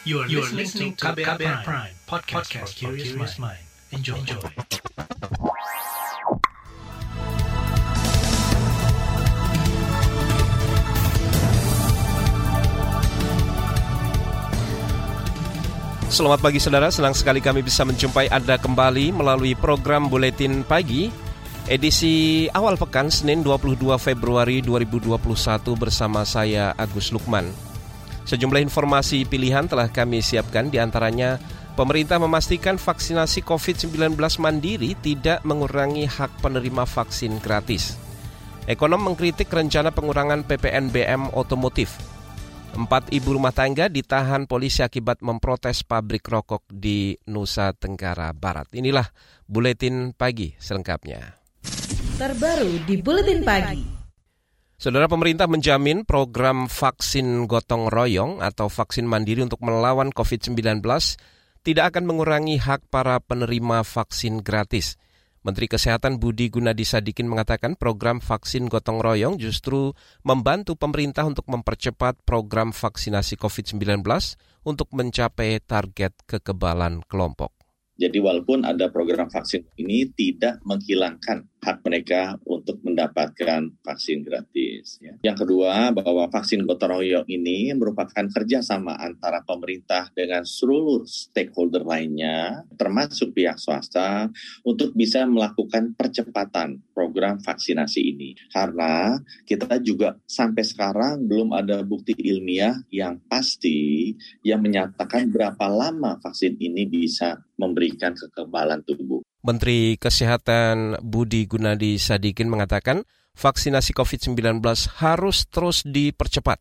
You are, you are listening to KBR, Prime, Prime podcast, podcast for curious mind. Enjoy. Enjoy. Selamat pagi saudara, senang sekali kami bisa menjumpai Anda kembali melalui program Buletin Pagi edisi awal pekan Senin 22 Februari 2021 bersama saya Agus Lukman. Sejumlah informasi pilihan telah kami siapkan di antaranya pemerintah memastikan vaksinasi COVID-19 mandiri tidak mengurangi hak penerima vaksin gratis. Ekonom mengkritik rencana pengurangan PPNBM otomotif. Empat ibu rumah tangga ditahan polisi akibat memprotes pabrik rokok di Nusa Tenggara Barat. Inilah buletin pagi selengkapnya. Terbaru di buletin pagi. Saudara pemerintah menjamin program vaksin gotong royong atau vaksin mandiri untuk melawan COVID-19 tidak akan mengurangi hak para penerima vaksin gratis. Menteri Kesehatan Budi Gunadi Sadikin mengatakan program vaksin gotong royong justru membantu pemerintah untuk mempercepat program vaksinasi COVID-19 untuk mencapai target kekebalan kelompok. Jadi walaupun ada program vaksin ini tidak menghilangkan hak mereka untuk mendapatkan vaksin gratis. Ya. Yang kedua, bahwa vaksin gotong royong ini merupakan kerjasama antara pemerintah dengan seluruh stakeholder lainnya, termasuk pihak swasta, untuk bisa melakukan percepatan program vaksinasi ini. Karena kita juga sampai sekarang belum ada bukti ilmiah yang pasti yang menyatakan berapa lama vaksin ini bisa memberikan kekebalan tubuh. Menteri Kesehatan Budi Gunadi Sadikin mengatakan vaksinasi COVID-19 harus terus dipercepat.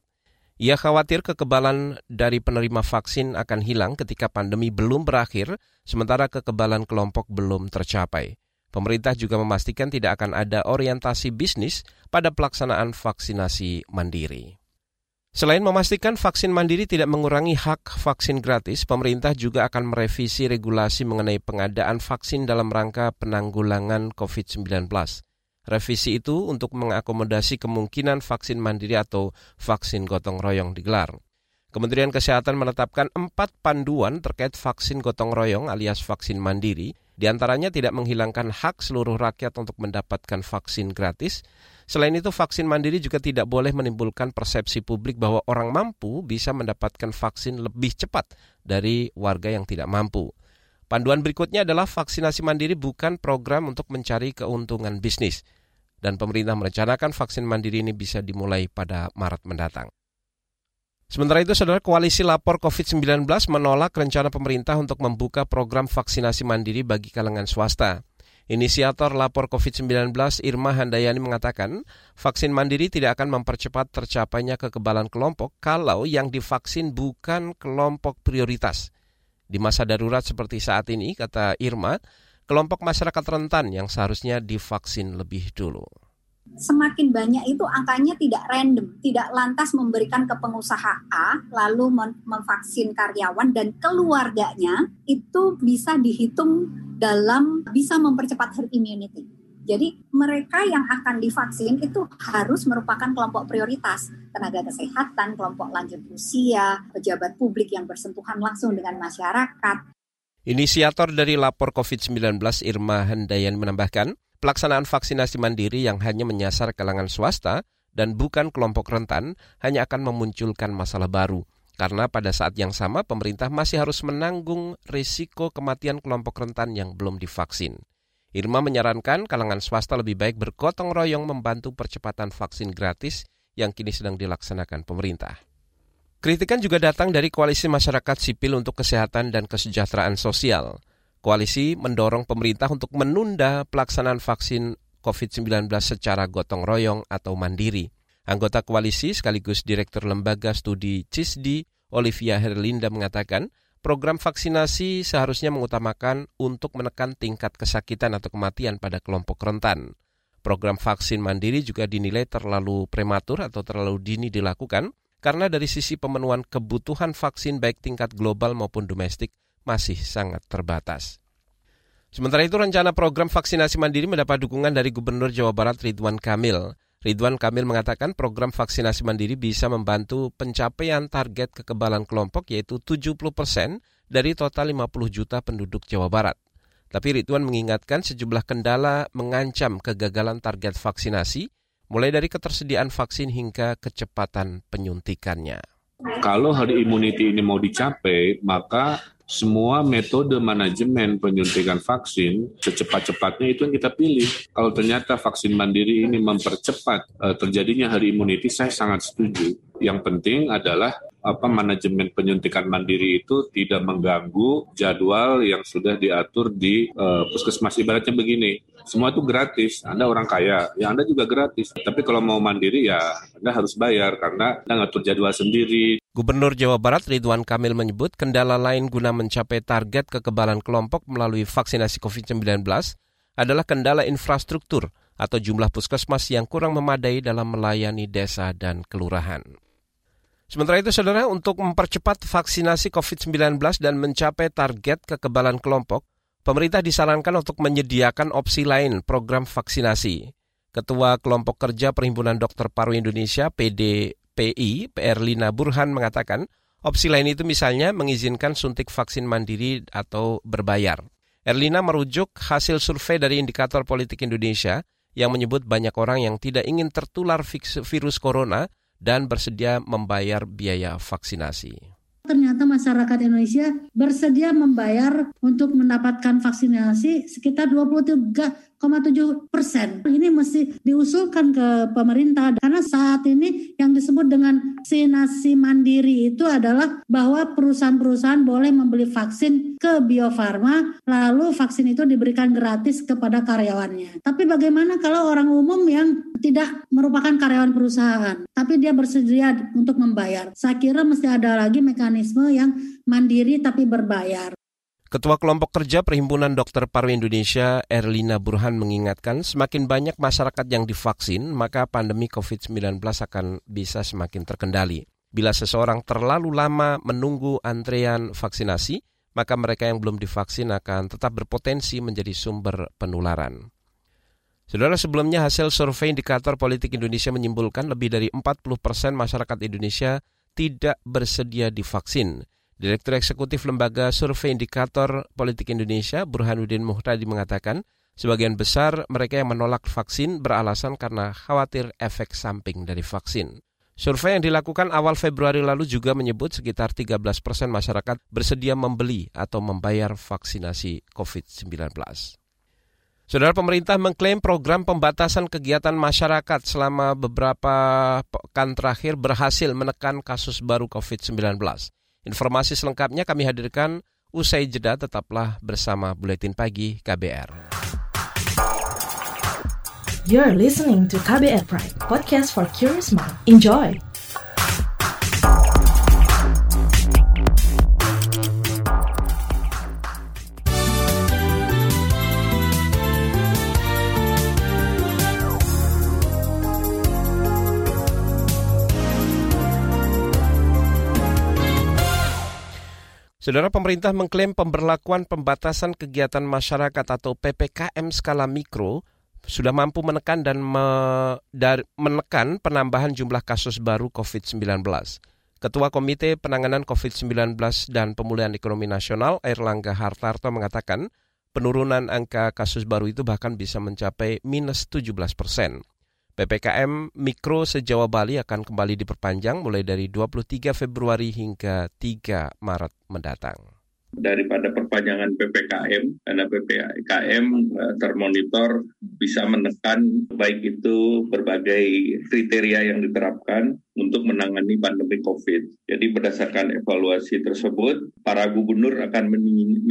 Ia khawatir kekebalan dari penerima vaksin akan hilang ketika pandemi belum berakhir, sementara kekebalan kelompok belum tercapai. Pemerintah juga memastikan tidak akan ada orientasi bisnis pada pelaksanaan vaksinasi mandiri. Selain memastikan vaksin mandiri tidak mengurangi hak vaksin gratis, pemerintah juga akan merevisi regulasi mengenai pengadaan vaksin dalam rangka penanggulangan COVID-19. Revisi itu untuk mengakomodasi kemungkinan vaksin mandiri atau vaksin gotong royong digelar. Kementerian Kesehatan menetapkan empat panduan terkait vaksin gotong royong alias vaksin mandiri, di antaranya tidak menghilangkan hak seluruh rakyat untuk mendapatkan vaksin gratis, Selain itu, vaksin mandiri juga tidak boleh menimbulkan persepsi publik bahwa orang mampu bisa mendapatkan vaksin lebih cepat dari warga yang tidak mampu. Panduan berikutnya adalah vaksinasi mandiri bukan program untuk mencari keuntungan bisnis. Dan pemerintah merencanakan vaksin mandiri ini bisa dimulai pada Maret mendatang. Sementara itu, saudara koalisi lapor COVID-19 menolak rencana pemerintah untuk membuka program vaksinasi mandiri bagi kalangan swasta. Inisiator lapor COVID-19 Irma Handayani mengatakan, vaksin mandiri tidak akan mempercepat tercapainya kekebalan kelompok kalau yang divaksin bukan kelompok prioritas. Di masa darurat seperti saat ini, kata Irma, kelompok masyarakat rentan yang seharusnya divaksin lebih dulu semakin banyak itu angkanya tidak random, tidak lantas memberikan ke pengusaha A lalu memvaksin karyawan dan keluarganya itu bisa dihitung dalam bisa mempercepat herd immunity. Jadi mereka yang akan divaksin itu harus merupakan kelompok prioritas, tenaga kesehatan, kelompok lanjut usia, pejabat publik yang bersentuhan langsung dengan masyarakat. Inisiator dari lapor COVID-19 Irma Hendayan menambahkan, Pelaksanaan vaksinasi mandiri yang hanya menyasar kalangan swasta dan bukan kelompok rentan hanya akan memunculkan masalah baru. Karena pada saat yang sama pemerintah masih harus menanggung risiko kematian kelompok rentan yang belum divaksin. Irma menyarankan kalangan swasta lebih baik bergotong royong membantu percepatan vaksin gratis yang kini sedang dilaksanakan pemerintah. Kritikan juga datang dari Koalisi Masyarakat Sipil untuk Kesehatan dan Kesejahteraan Sosial. Koalisi mendorong pemerintah untuk menunda pelaksanaan vaksin COVID-19 secara gotong royong atau mandiri. Anggota koalisi sekaligus Direktur Lembaga Studi CISDI, Olivia Herlinda mengatakan, program vaksinasi seharusnya mengutamakan untuk menekan tingkat kesakitan atau kematian pada kelompok rentan. Program vaksin mandiri juga dinilai terlalu prematur atau terlalu dini dilakukan karena dari sisi pemenuhan kebutuhan vaksin baik tingkat global maupun domestik masih sangat terbatas. Sementara itu rencana program vaksinasi mandiri mendapat dukungan dari Gubernur Jawa Barat Ridwan Kamil. Ridwan Kamil mengatakan program vaksinasi mandiri bisa membantu pencapaian target kekebalan kelompok yaitu 70 persen dari total 50 juta penduduk Jawa Barat. Tapi Ridwan mengingatkan sejumlah kendala mengancam kegagalan target vaksinasi, mulai dari ketersediaan vaksin hingga kecepatan penyuntikannya. Kalau herd immunity ini mau dicapai, maka semua metode manajemen penyuntikan vaksin secepat-cepatnya itu yang kita pilih. Kalau ternyata vaksin mandiri ini mempercepat uh, terjadinya hari immunity, saya sangat setuju. Yang penting adalah apa manajemen penyuntikan mandiri itu tidak mengganggu jadwal yang sudah diatur di uh, puskesmas ibaratnya begini semua itu gratis Anda orang kaya ya Anda juga gratis tapi kalau mau mandiri ya Anda harus bayar karena Anda ngatur jadwal sendiri Gubernur Jawa Barat Ridwan Kamil menyebut kendala lain guna mencapai target kekebalan kelompok melalui vaksinasi COVID-19 adalah kendala infrastruktur atau jumlah puskesmas yang kurang memadai dalam melayani desa dan kelurahan. Sementara itu, saudara, untuk mempercepat vaksinasi COVID-19 dan mencapai target kekebalan kelompok, pemerintah disarankan untuk menyediakan opsi lain program vaksinasi. Ketua Kelompok Kerja Perhimpunan Dokter Paru Indonesia, PD PI, PR Lina Burhan mengatakan, opsi lain itu misalnya mengizinkan suntik vaksin mandiri atau berbayar. Erlina merujuk hasil survei dari Indikator Politik Indonesia yang menyebut banyak orang yang tidak ingin tertular virus corona dan bersedia membayar biaya vaksinasi ternyata masyarakat Indonesia bersedia membayar untuk mendapatkan vaksinasi sekitar 23,7 persen. Ini mesti diusulkan ke pemerintah karena saat ini yang disebut dengan vaksinasi mandiri itu adalah bahwa perusahaan-perusahaan boleh membeli vaksin ke Bio Farma lalu vaksin itu diberikan gratis kepada karyawannya. Tapi bagaimana kalau orang umum yang tidak merupakan karyawan perusahaan, tapi dia bersedia untuk membayar. Saya kira mesti ada lagi mekanisme yang mandiri tapi berbayar. Ketua Kelompok Kerja Perhimpunan Dokter Paru Indonesia, Erlina Burhan mengingatkan semakin banyak masyarakat yang divaksin, maka pandemi COVID-19 akan bisa semakin terkendali. Bila seseorang terlalu lama menunggu antrean vaksinasi, maka mereka yang belum divaksin akan tetap berpotensi menjadi sumber penularan. Saudara sebelumnya hasil survei indikator politik Indonesia menyimpulkan lebih dari 40 persen masyarakat Indonesia tidak bersedia divaksin. Direktur Eksekutif Lembaga Survei Indikator Politik Indonesia, Burhanuddin Muhtadi mengatakan, sebagian besar mereka yang menolak vaksin beralasan karena khawatir efek samping dari vaksin. Survei yang dilakukan awal Februari lalu juga menyebut sekitar 13 persen masyarakat bersedia membeli atau membayar vaksinasi COVID-19. Saudara pemerintah mengklaim program pembatasan kegiatan masyarakat selama beberapa pekan terakhir berhasil menekan kasus baru COVID-19. Informasi selengkapnya kami hadirkan usai jeda tetaplah bersama Buletin Pagi KBR. You're listening to KBR Pride, podcast for curious mind. Enjoy! Saudara pemerintah mengklaim pemberlakuan pembatasan kegiatan masyarakat atau PPKM skala mikro sudah mampu menekan dan me, menekan penambahan jumlah kasus baru COVID-19. Ketua Komite Penanganan COVID-19 dan Pemulihan Ekonomi Nasional Erlangga Hartarto mengatakan penurunan angka kasus baru itu bahkan bisa mencapai minus 17 persen. PPKM Mikro se-Jawa Bali akan kembali diperpanjang mulai dari 23 Februari hingga 3 Maret mendatang. Daripada perpanjangan PPKM, karena PPKM eh, termonitor bisa menekan baik itu berbagai kriteria yang diterapkan untuk menangani pandemi COVID. Jadi berdasarkan evaluasi tersebut, para gubernur akan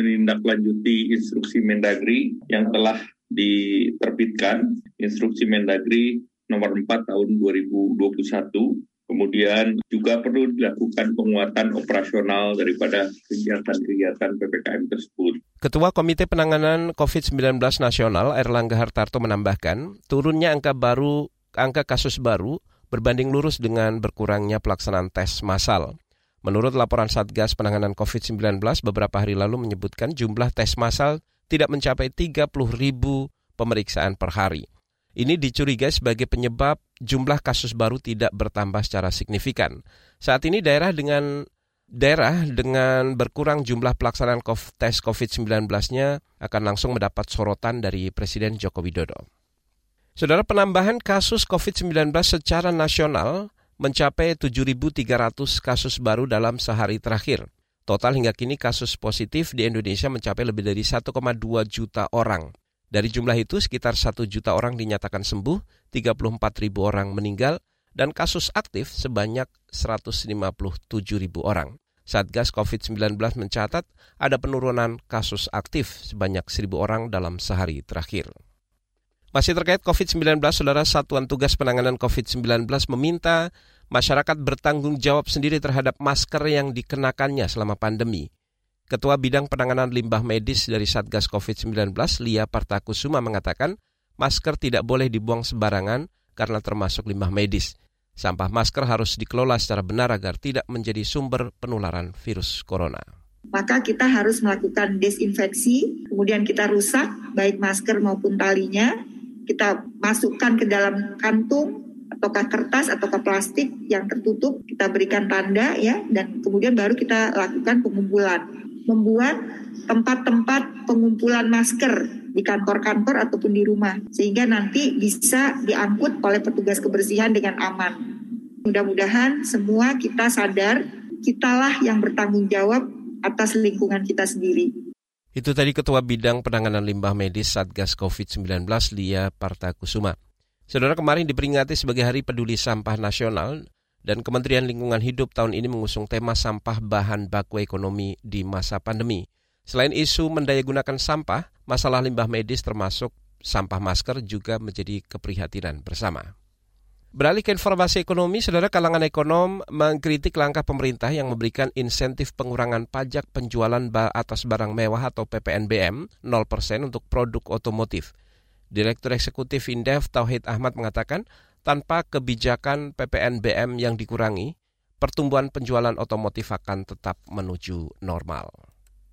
menindaklanjuti instruksi Mendagri yang telah diterbitkan, instruksi Mendagri nomor 4 tahun 2021. Kemudian juga perlu dilakukan penguatan operasional daripada kegiatan-kegiatan PPKM tersebut. Ketua Komite Penanganan COVID-19 Nasional Erlangga Hartarto menambahkan, turunnya angka baru angka kasus baru berbanding lurus dengan berkurangnya pelaksanaan tes massal. Menurut laporan Satgas Penanganan COVID-19 beberapa hari lalu menyebutkan jumlah tes massal tidak mencapai 30 ribu pemeriksaan per hari. Ini dicurigai sebagai penyebab jumlah kasus baru tidak bertambah secara signifikan. Saat ini daerah dengan daerah dengan berkurang jumlah pelaksanaan tes COVID-19-nya akan langsung mendapat sorotan dari Presiden Joko Widodo. Saudara penambahan kasus COVID-19 secara nasional mencapai 7.300 kasus baru dalam sehari terakhir. Total hingga kini kasus positif di Indonesia mencapai lebih dari 1,2 juta orang. Dari jumlah itu, sekitar 1 juta orang dinyatakan sembuh, 34 ribu orang meninggal, dan kasus aktif sebanyak 157 ribu orang. Satgas COVID-19 mencatat ada penurunan kasus aktif sebanyak 1.000 orang dalam sehari terakhir. Masih terkait COVID-19, Saudara Satuan Tugas Penanganan COVID-19 meminta masyarakat bertanggung jawab sendiri terhadap masker yang dikenakannya selama pandemi. Ketua Bidang Penanganan Limbah Medis dari Satgas COVID-19, Lia Partakusuma mengatakan, masker tidak boleh dibuang sembarangan karena termasuk limbah medis. Sampah masker harus dikelola secara benar agar tidak menjadi sumber penularan virus corona. Maka kita harus melakukan desinfeksi, kemudian kita rusak baik masker maupun talinya, kita masukkan ke dalam kantung ataukah kertas ataukah plastik yang tertutup, kita berikan tanda ya, dan kemudian baru kita lakukan pengumpulan membuat tempat-tempat pengumpulan masker di kantor-kantor ataupun di rumah sehingga nanti bisa diangkut oleh petugas kebersihan dengan aman. Mudah-mudahan semua kita sadar kitalah yang bertanggung jawab atas lingkungan kita sendiri. Itu tadi Ketua Bidang Penanganan Limbah Medis Satgas COVID-19 Lia Partakusuma. Saudara kemarin diperingati sebagai Hari Peduli Sampah Nasional dan Kementerian Lingkungan Hidup tahun ini mengusung tema sampah bahan baku ekonomi di masa pandemi. Selain isu mendayagunakan sampah, masalah limbah medis termasuk sampah masker juga menjadi keprihatinan bersama. Beralih ke informasi ekonomi, saudara kalangan ekonom mengkritik langkah pemerintah yang memberikan insentif pengurangan pajak penjualan atas barang mewah atau PPNBM 0% untuk produk otomotif. Direktur Eksekutif Indef Tauhid Ahmad mengatakan tanpa kebijakan PPNBM yang dikurangi, pertumbuhan penjualan otomotif akan tetap menuju normal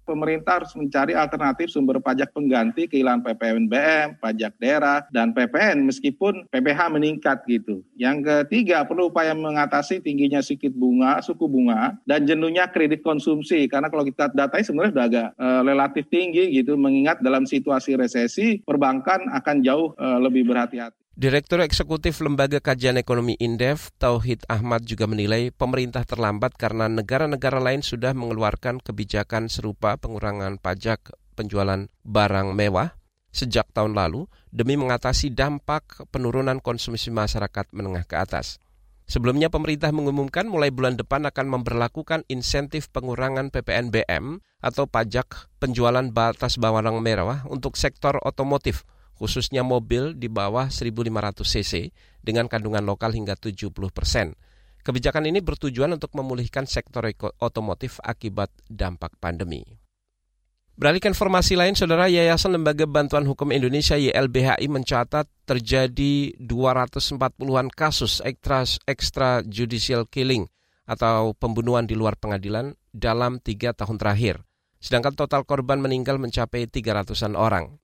pemerintah harus mencari alternatif sumber pajak pengganti kehilangan PPNBM, pajak daerah, dan PPN meskipun PPH meningkat gitu. Yang ketiga, perlu upaya mengatasi tingginya sedikit bunga, suku bunga, dan jenuhnya kredit konsumsi. Karena kalau kita datai sebenarnya sudah agak e, relatif tinggi gitu, mengingat dalam situasi resesi, perbankan akan jauh e, lebih berhati-hati. Direktur Eksekutif Lembaga Kajian Ekonomi Indef, Tauhid Ahmad juga menilai pemerintah terlambat karena negara-negara lain sudah mengeluarkan kebijakan serupa pengurangan pajak penjualan barang mewah sejak tahun lalu demi mengatasi dampak penurunan konsumsi masyarakat menengah ke atas. Sebelumnya pemerintah mengumumkan mulai bulan depan akan memperlakukan insentif pengurangan PPNBM atau pajak penjualan batas barang mewah untuk sektor otomotif – khususnya mobil di bawah 1.500 cc dengan kandungan lokal hingga 70 persen. Kebijakan ini bertujuan untuk memulihkan sektor otomotif akibat dampak pandemi. Beralih ke informasi lain, Saudara Yayasan Lembaga Bantuan Hukum Indonesia YLBHI mencatat terjadi 240-an kasus extra, extrajudicial killing atau pembunuhan di luar pengadilan dalam tiga tahun terakhir. Sedangkan total korban meninggal mencapai 300-an orang.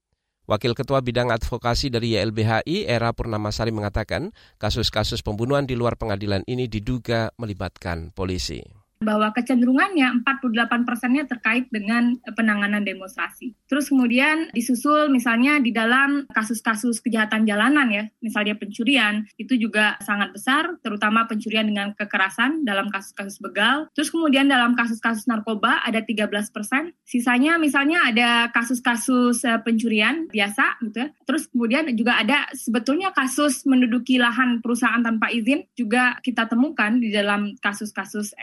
Wakil Ketua Bidang Advokasi dari YLBHI, Era Purnamasari mengatakan, kasus-kasus pembunuhan di luar pengadilan ini diduga melibatkan polisi bahwa kecenderungannya 48 persennya terkait dengan penanganan demonstrasi. Terus kemudian disusul misalnya di dalam kasus-kasus kejahatan jalanan ya, misalnya pencurian, itu juga sangat besar, terutama pencurian dengan kekerasan dalam kasus-kasus begal. Terus kemudian dalam kasus-kasus narkoba ada 13 persen, sisanya misalnya ada kasus-kasus eh, pencurian biasa gitu ya. Terus kemudian juga ada sebetulnya kasus menduduki lahan perusahaan tanpa izin juga kita temukan di dalam kasus-kasus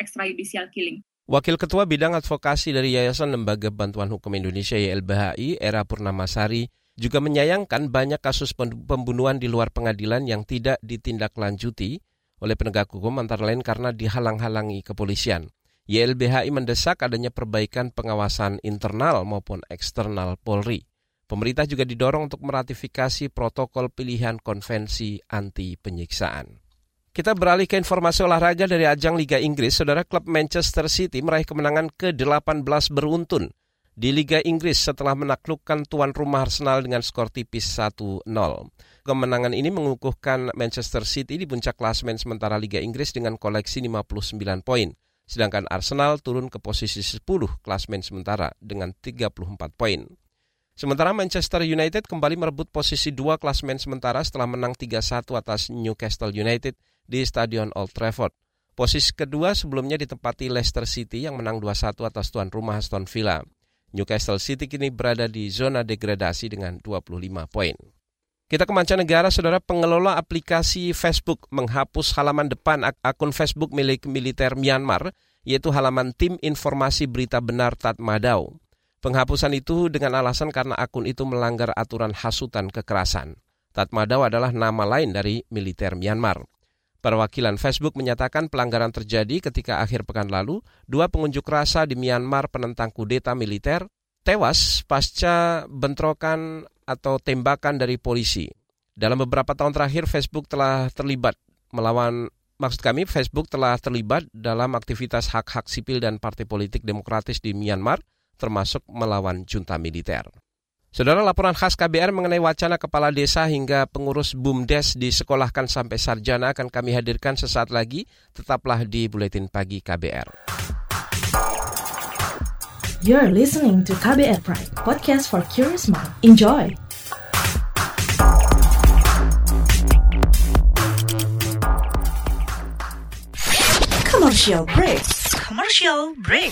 ekstrajudisial killing. Wakil Ketua Bidang Advokasi dari Yayasan Lembaga Bantuan Hukum Indonesia YLBHI, Era Purnamasari, juga menyayangkan banyak kasus pembunuhan di luar pengadilan yang tidak ditindaklanjuti oleh penegak hukum antara lain karena dihalang-halangi kepolisian. YLBHI mendesak adanya perbaikan pengawasan internal maupun eksternal Polri. Pemerintah juga didorong untuk meratifikasi protokol pilihan konvensi anti penyiksaan. Kita beralih ke informasi olahraga dari ajang Liga Inggris. Saudara klub Manchester City meraih kemenangan ke-18 beruntun di Liga Inggris setelah menaklukkan tuan rumah Arsenal dengan skor tipis 1-0. Kemenangan ini mengukuhkan Manchester City di puncak klasemen sementara Liga Inggris dengan koleksi 59 poin. Sedangkan Arsenal turun ke posisi 10 klasemen sementara dengan 34 poin. Sementara Manchester United kembali merebut posisi dua klasemen sementara setelah menang 3-1 atas Newcastle United di Stadion Old Trafford. Posisi kedua sebelumnya ditempati Leicester City yang menang 2-1 atas tuan rumah Aston Villa. Newcastle City kini berada di zona degradasi dengan 25 poin. Kita ke mancanegara, saudara pengelola aplikasi Facebook menghapus halaman depan ak akun Facebook milik militer Myanmar, yaitu halaman Tim Informasi Berita Benar Tatmadaw. Penghapusan itu dengan alasan karena akun itu melanggar aturan hasutan kekerasan. Tatmadaw adalah nama lain dari militer Myanmar. Perwakilan Facebook menyatakan pelanggaran terjadi ketika akhir pekan lalu, dua pengunjuk rasa di Myanmar penentang kudeta militer tewas pasca bentrokan atau tembakan dari polisi. Dalam beberapa tahun terakhir Facebook telah terlibat melawan maksud kami Facebook telah terlibat dalam aktivitas hak-hak sipil dan partai politik demokratis di Myanmar termasuk melawan junta militer. Saudara laporan khas KBR mengenai wacana kepala desa hingga pengurus BUMDes disekolahkan sampai sarjana akan kami hadirkan sesaat lagi. Tetaplah di Buletin Pagi KBR. You're listening to KBR Pride, podcast for curious mind. Enjoy! Commercial break. Commercial break.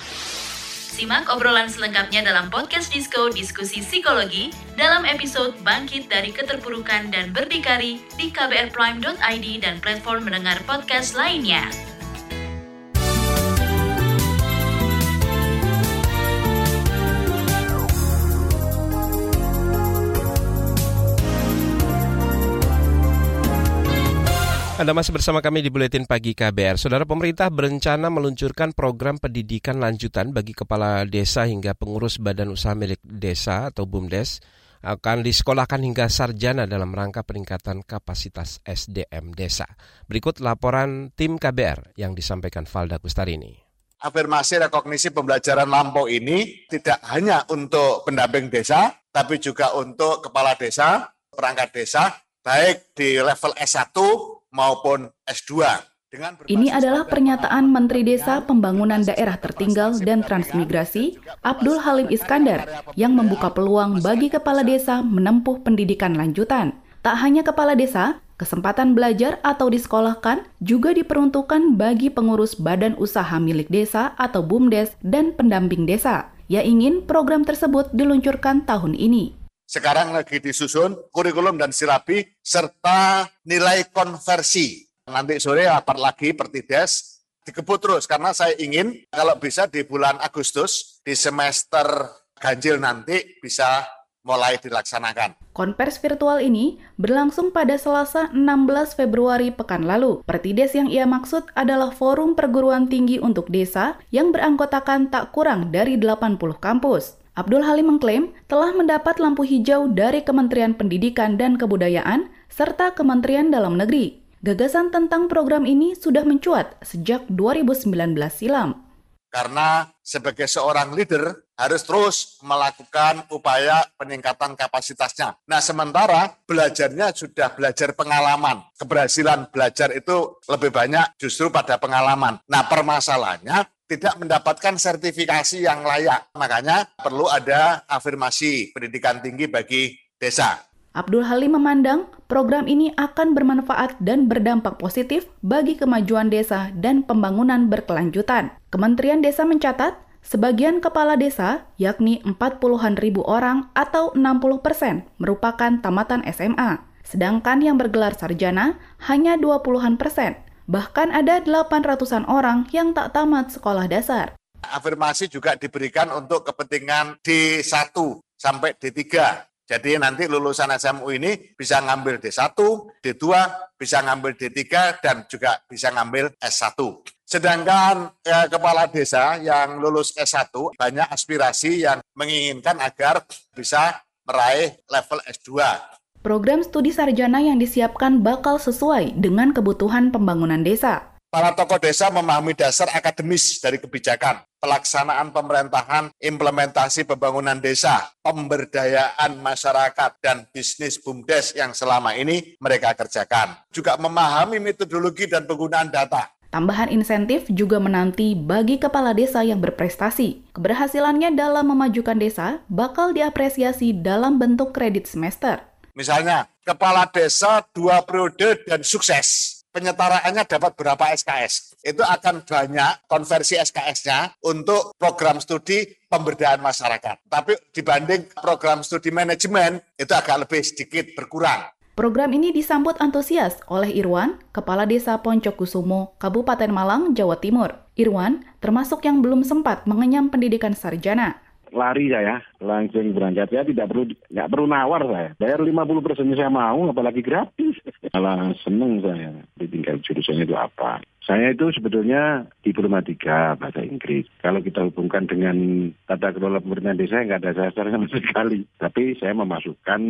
Simak obrolan selengkapnya dalam podcast Disco Diskusi Psikologi dalam episode Bangkit dari Keterpurukan dan Berdikari di kbrprime.id dan platform mendengar podcast lainnya. Anda masih bersama kami di Buletin Pagi KBR. Saudara pemerintah berencana meluncurkan program pendidikan lanjutan bagi kepala desa hingga pengurus badan usaha milik desa atau BUMDes akan disekolahkan hingga sarjana dalam rangka peningkatan kapasitas SDM desa. Berikut laporan tim KBR yang disampaikan Valda Kustarini. Afirmasi rekognisi pembelajaran lampau ini tidak hanya untuk pendamping desa, tapi juga untuk kepala desa, perangkat desa, baik di level S1 maupun S2. Ini adalah pernyataan Menteri Desa Pembangunan Daerah Tertinggal dan Transmigrasi, Abdul Halim Iskandar, yang membuka peluang bagi kepala desa menempuh pendidikan lanjutan. Tak hanya kepala desa, kesempatan belajar atau disekolahkan juga diperuntukkan bagi pengurus badan usaha milik desa atau BUMDes dan pendamping desa yang ingin program tersebut diluncurkan tahun ini. Sekarang lagi disusun kurikulum dan silabi serta nilai konversi. Nanti sore rapat lagi Pertides dikebut terus karena saya ingin kalau bisa di bulan Agustus di semester ganjil nanti bisa mulai dilaksanakan. Konvers virtual ini berlangsung pada Selasa 16 Februari pekan lalu. Pertides yang ia maksud adalah forum perguruan tinggi untuk desa yang beranggotakan tak kurang dari 80 kampus. Abdul Halim mengklaim telah mendapat lampu hijau dari Kementerian Pendidikan dan Kebudayaan serta Kementerian Dalam Negeri. Gagasan tentang program ini sudah mencuat sejak 2019 silam. Karena sebagai seorang leader harus terus melakukan upaya peningkatan kapasitasnya. Nah, sementara belajarnya sudah belajar pengalaman. Keberhasilan belajar itu lebih banyak justru pada pengalaman. Nah, permasalahannya tidak mendapatkan sertifikasi yang layak. Makanya perlu ada afirmasi pendidikan tinggi bagi desa. Abdul Halim memandang program ini akan bermanfaat dan berdampak positif bagi kemajuan desa dan pembangunan berkelanjutan. Kementerian Desa mencatat, sebagian kepala desa, yakni 40-an ribu orang atau 60 persen, merupakan tamatan SMA. Sedangkan yang bergelar sarjana hanya 20-an persen Bahkan ada 800-an orang yang tak tamat sekolah dasar. Afirmasi juga diberikan untuk kepentingan D1 sampai D3. Jadi nanti lulusan SMU ini bisa ngambil D1, D2, bisa ngambil D3, dan juga bisa ngambil S1. Sedangkan ya, kepala desa yang lulus S1 banyak aspirasi yang menginginkan agar bisa meraih level S2. Program studi sarjana yang disiapkan bakal sesuai dengan kebutuhan pembangunan desa. Para tokoh desa memahami dasar akademis dari kebijakan, pelaksanaan pemerintahan, implementasi pembangunan desa, pemberdayaan masyarakat, dan bisnis BUMDes yang selama ini mereka kerjakan. Juga memahami metodologi dan penggunaan data. Tambahan insentif juga menanti bagi kepala desa yang berprestasi. Keberhasilannya dalam memajukan desa bakal diapresiasi dalam bentuk kredit semester. Misalnya, kepala desa dua periode dan sukses penyetaraannya dapat berapa SKS. Itu akan banyak konversi SKS-nya untuk program studi pemberdayaan masyarakat. Tapi dibanding program studi manajemen, itu agak lebih sedikit berkurang. Program ini disambut antusias oleh Irwan, Kepala Desa Poncokusumo, Kabupaten Malang, Jawa Timur. Irwan termasuk yang belum sempat mengenyam pendidikan sarjana lari saya langsung berangkat ya tidak perlu nggak perlu nawar saya bayar 50 persen saya mau apalagi gratis malah seneng saya tinggal jurusannya itu apa saya itu sebetulnya diplomatika bahasa Inggris. Kalau kita hubungkan dengan tata kelola pemerintahan desa, nggak ada dasar sama sekali. Tapi saya memasukkan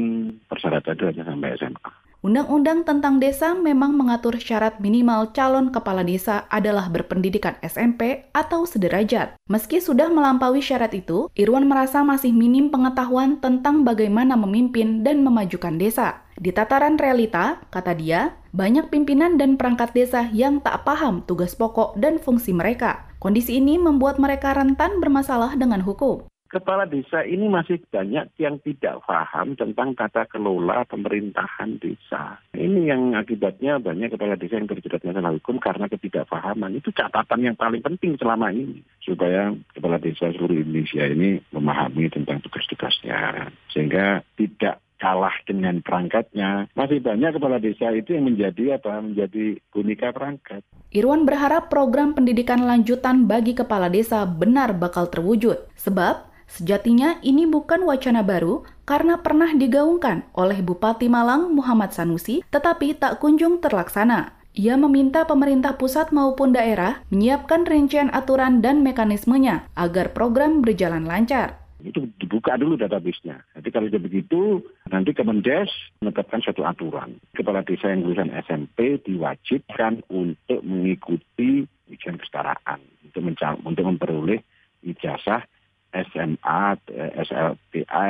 persyaratan itu hanya sampai SMA. Undang-undang tentang desa memang mengatur syarat minimal calon kepala desa adalah berpendidikan SMP atau sederajat. Meski sudah melampaui syarat itu, Irwan merasa masih minim pengetahuan tentang bagaimana memimpin dan memajukan desa. Di tataran realita, kata dia, banyak pimpinan dan perangkat desa yang tak paham tugas pokok dan fungsi mereka. Kondisi ini membuat mereka rentan bermasalah dengan hukum kepala desa ini masih banyak yang tidak paham tentang tata kelola pemerintahan desa. Ini yang akibatnya banyak kepala desa yang terjerat masalah hukum karena ketidakpahaman. Itu catatan yang paling penting selama ini. Supaya kepala desa seluruh Indonesia ini memahami tentang tugas-tugasnya. Sehingga tidak kalah dengan perangkatnya. Masih banyak kepala desa itu yang menjadi apa? Menjadi boneka perangkat. Irwan berharap program pendidikan lanjutan bagi kepala desa benar bakal terwujud. Sebab Sejatinya ini bukan wacana baru karena pernah digaungkan oleh Bupati Malang Muhammad Sanusi tetapi tak kunjung terlaksana. Ia meminta pemerintah pusat maupun daerah menyiapkan rincian aturan dan mekanismenya agar program berjalan lancar. Itu dibuka dulu database-nya. Jadi kalau sudah begitu, nanti Kemendes menetapkan satu aturan. Kepala desa yang lulusan SMP diwajibkan untuk mengikuti ujian kesetaraan untuk, untuk memperoleh ijazah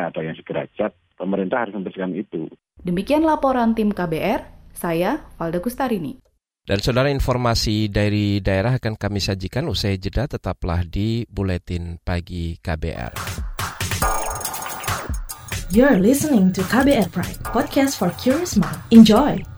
Atau yang sederajat, pemerintah harus membersihkan itu. Demikian laporan tim KBR, saya Valda Kustarini. Dan saudara informasi dari daerah akan kami sajikan usai jeda tetaplah di Buletin Pagi KBR. You're listening to KBR Pride, podcast for curious mind. Enjoy!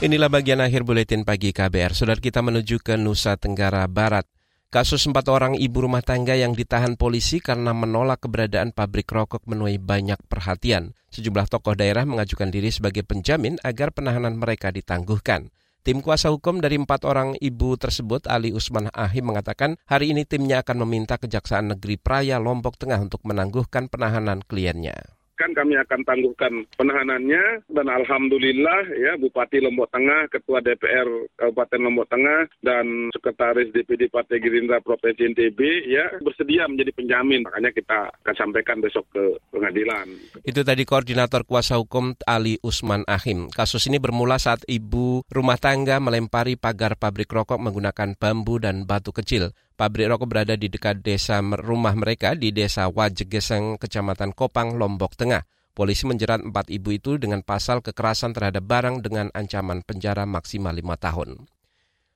Inilah bagian akhir buletin pagi KBR. Saudara kita menuju ke Nusa Tenggara Barat. Kasus empat orang ibu rumah tangga yang ditahan polisi karena menolak keberadaan pabrik rokok menuai banyak perhatian. Sejumlah tokoh daerah mengajukan diri sebagai penjamin agar penahanan mereka ditangguhkan. Tim kuasa hukum dari empat orang ibu tersebut, Ali Usman Ahim, mengatakan hari ini timnya akan meminta Kejaksaan Negeri Praya Lombok Tengah untuk menangguhkan penahanan kliennya kan kami akan tangguhkan penahanannya dan alhamdulillah ya Bupati Lombok Tengah, Ketua DPR Kabupaten Lombok Tengah dan Sekretaris DPD Partai Gerindra Provinsi NTB ya bersedia menjadi penjamin. Makanya kita akan sampaikan besok ke pengadilan. Itu tadi koordinator kuasa hukum Ali Usman Ahim. Kasus ini bermula saat ibu rumah tangga melempari pagar pabrik rokok menggunakan bambu dan batu kecil. Pabrik rokok berada di dekat desa rumah mereka di desa Wajegeseng, Kecamatan Kopang, Lombok Tengah. Polisi menjerat empat ibu itu dengan pasal kekerasan terhadap barang dengan ancaman penjara maksimal lima tahun.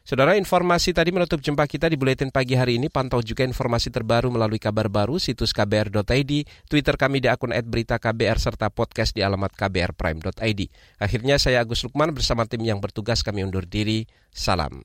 Saudara informasi tadi menutup jumpa kita di Buletin Pagi hari ini. Pantau juga informasi terbaru melalui kabar baru situs kbr.id, Twitter kami di akun @beritaKBR serta podcast di alamat kbrprime.id. Akhirnya saya Agus Lukman bersama tim yang bertugas kami undur diri. Salam.